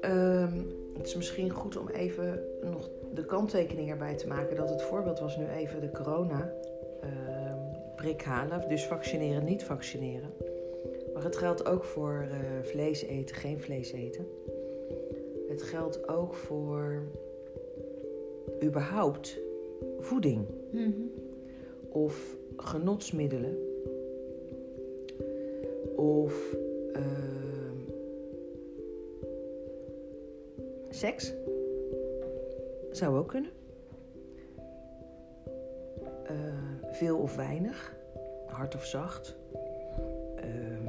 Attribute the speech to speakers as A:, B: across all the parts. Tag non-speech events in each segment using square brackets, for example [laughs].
A: Ehm, het is misschien goed om even nog de kanttekening erbij te maken dat het voorbeeld was nu even de corona. ehm, prik halen, dus vaccineren, niet vaccineren. Maar het geldt ook voor eh, vlees eten, geen vlees eten. Het geldt ook voor überhaupt voeding
B: Mhm.
A: of genotsmiddelen of ehm, seks. Zou ook kunnen. Eh, veel of weinig, hard of zacht, Ehm,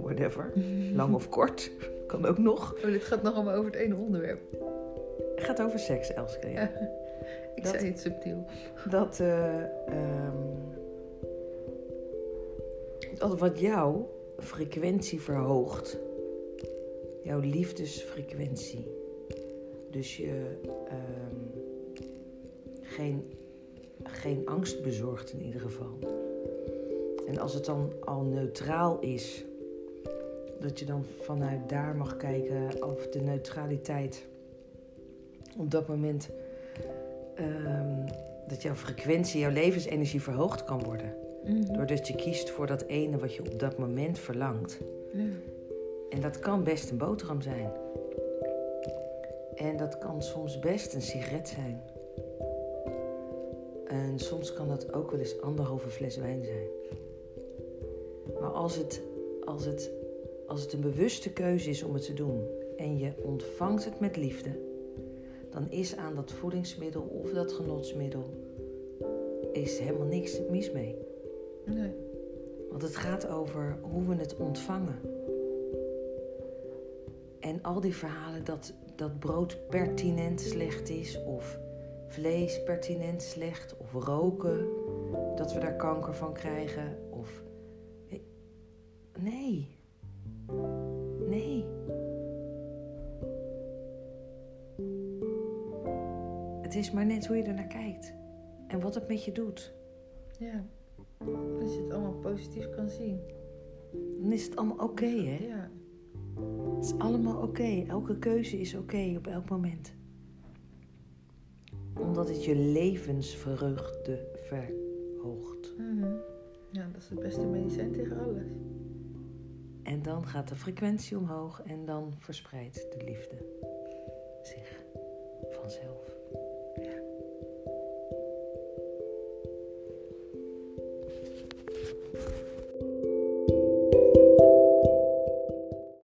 A: whatever, [laughs] lang of kort, kan ook nog.
B: Oh, dit gaat nog allemaal over het ene onderwerp.
A: Het gaat over seks, Elske. Ja. [laughs]
B: Ik
A: Dat-
B: zei het subtiel.
A: dat, eh, ehm, dat wat jouw frequentie verhoogt, jouw liefdesfrequentie, dus je ehm, geen, geen angst bezorgt in ieder geval. En als het dan al neutraal is, dat je dan vanuit daar mag kijken of de neutraliteit op dat moment ehm, dat jouw frequentie, jouw levensenergie verhoogd kan worden.
B: Mhm.
A: Doordat je kiest voor dat ene wat je op dat moment verlangt. En dat kan best een boterham zijn. En dat kan soms best een sigaret zijn. En soms kan dat ook wel eens anderhalve fles wijn zijn. Maar als het, als het, als het een bewuste keuze is om het te doen en je ontvangt het met liefde, dan is aan dat voedingsmiddel of dat genotsmiddel is helemaal niks mis mee.
B: Nee.
A: Want het gaat over hoe we het ontvangen. En al die verhalen dat, dat brood pertinent slecht is, of vlees pertinent slecht, of roken, dat we daar kanker van krijgen, of. Nee. Nee. Het is maar net hoe je er naar kijkt en wat het met je doet.
B: Ja. Als je het allemaal positief kan zien.
A: Dan is het allemaal oké, hè?
B: Ja.
A: Het is allemaal oké. Elke keuze is oké op elk moment. Omdat het je levensvreugde verhoogt.
B: Mhm. Ja, dat is het beste medicijn tegen alles.
A: En dan gaat de frequentie omhoog en dan verspreidt de liefde zich vanzelf.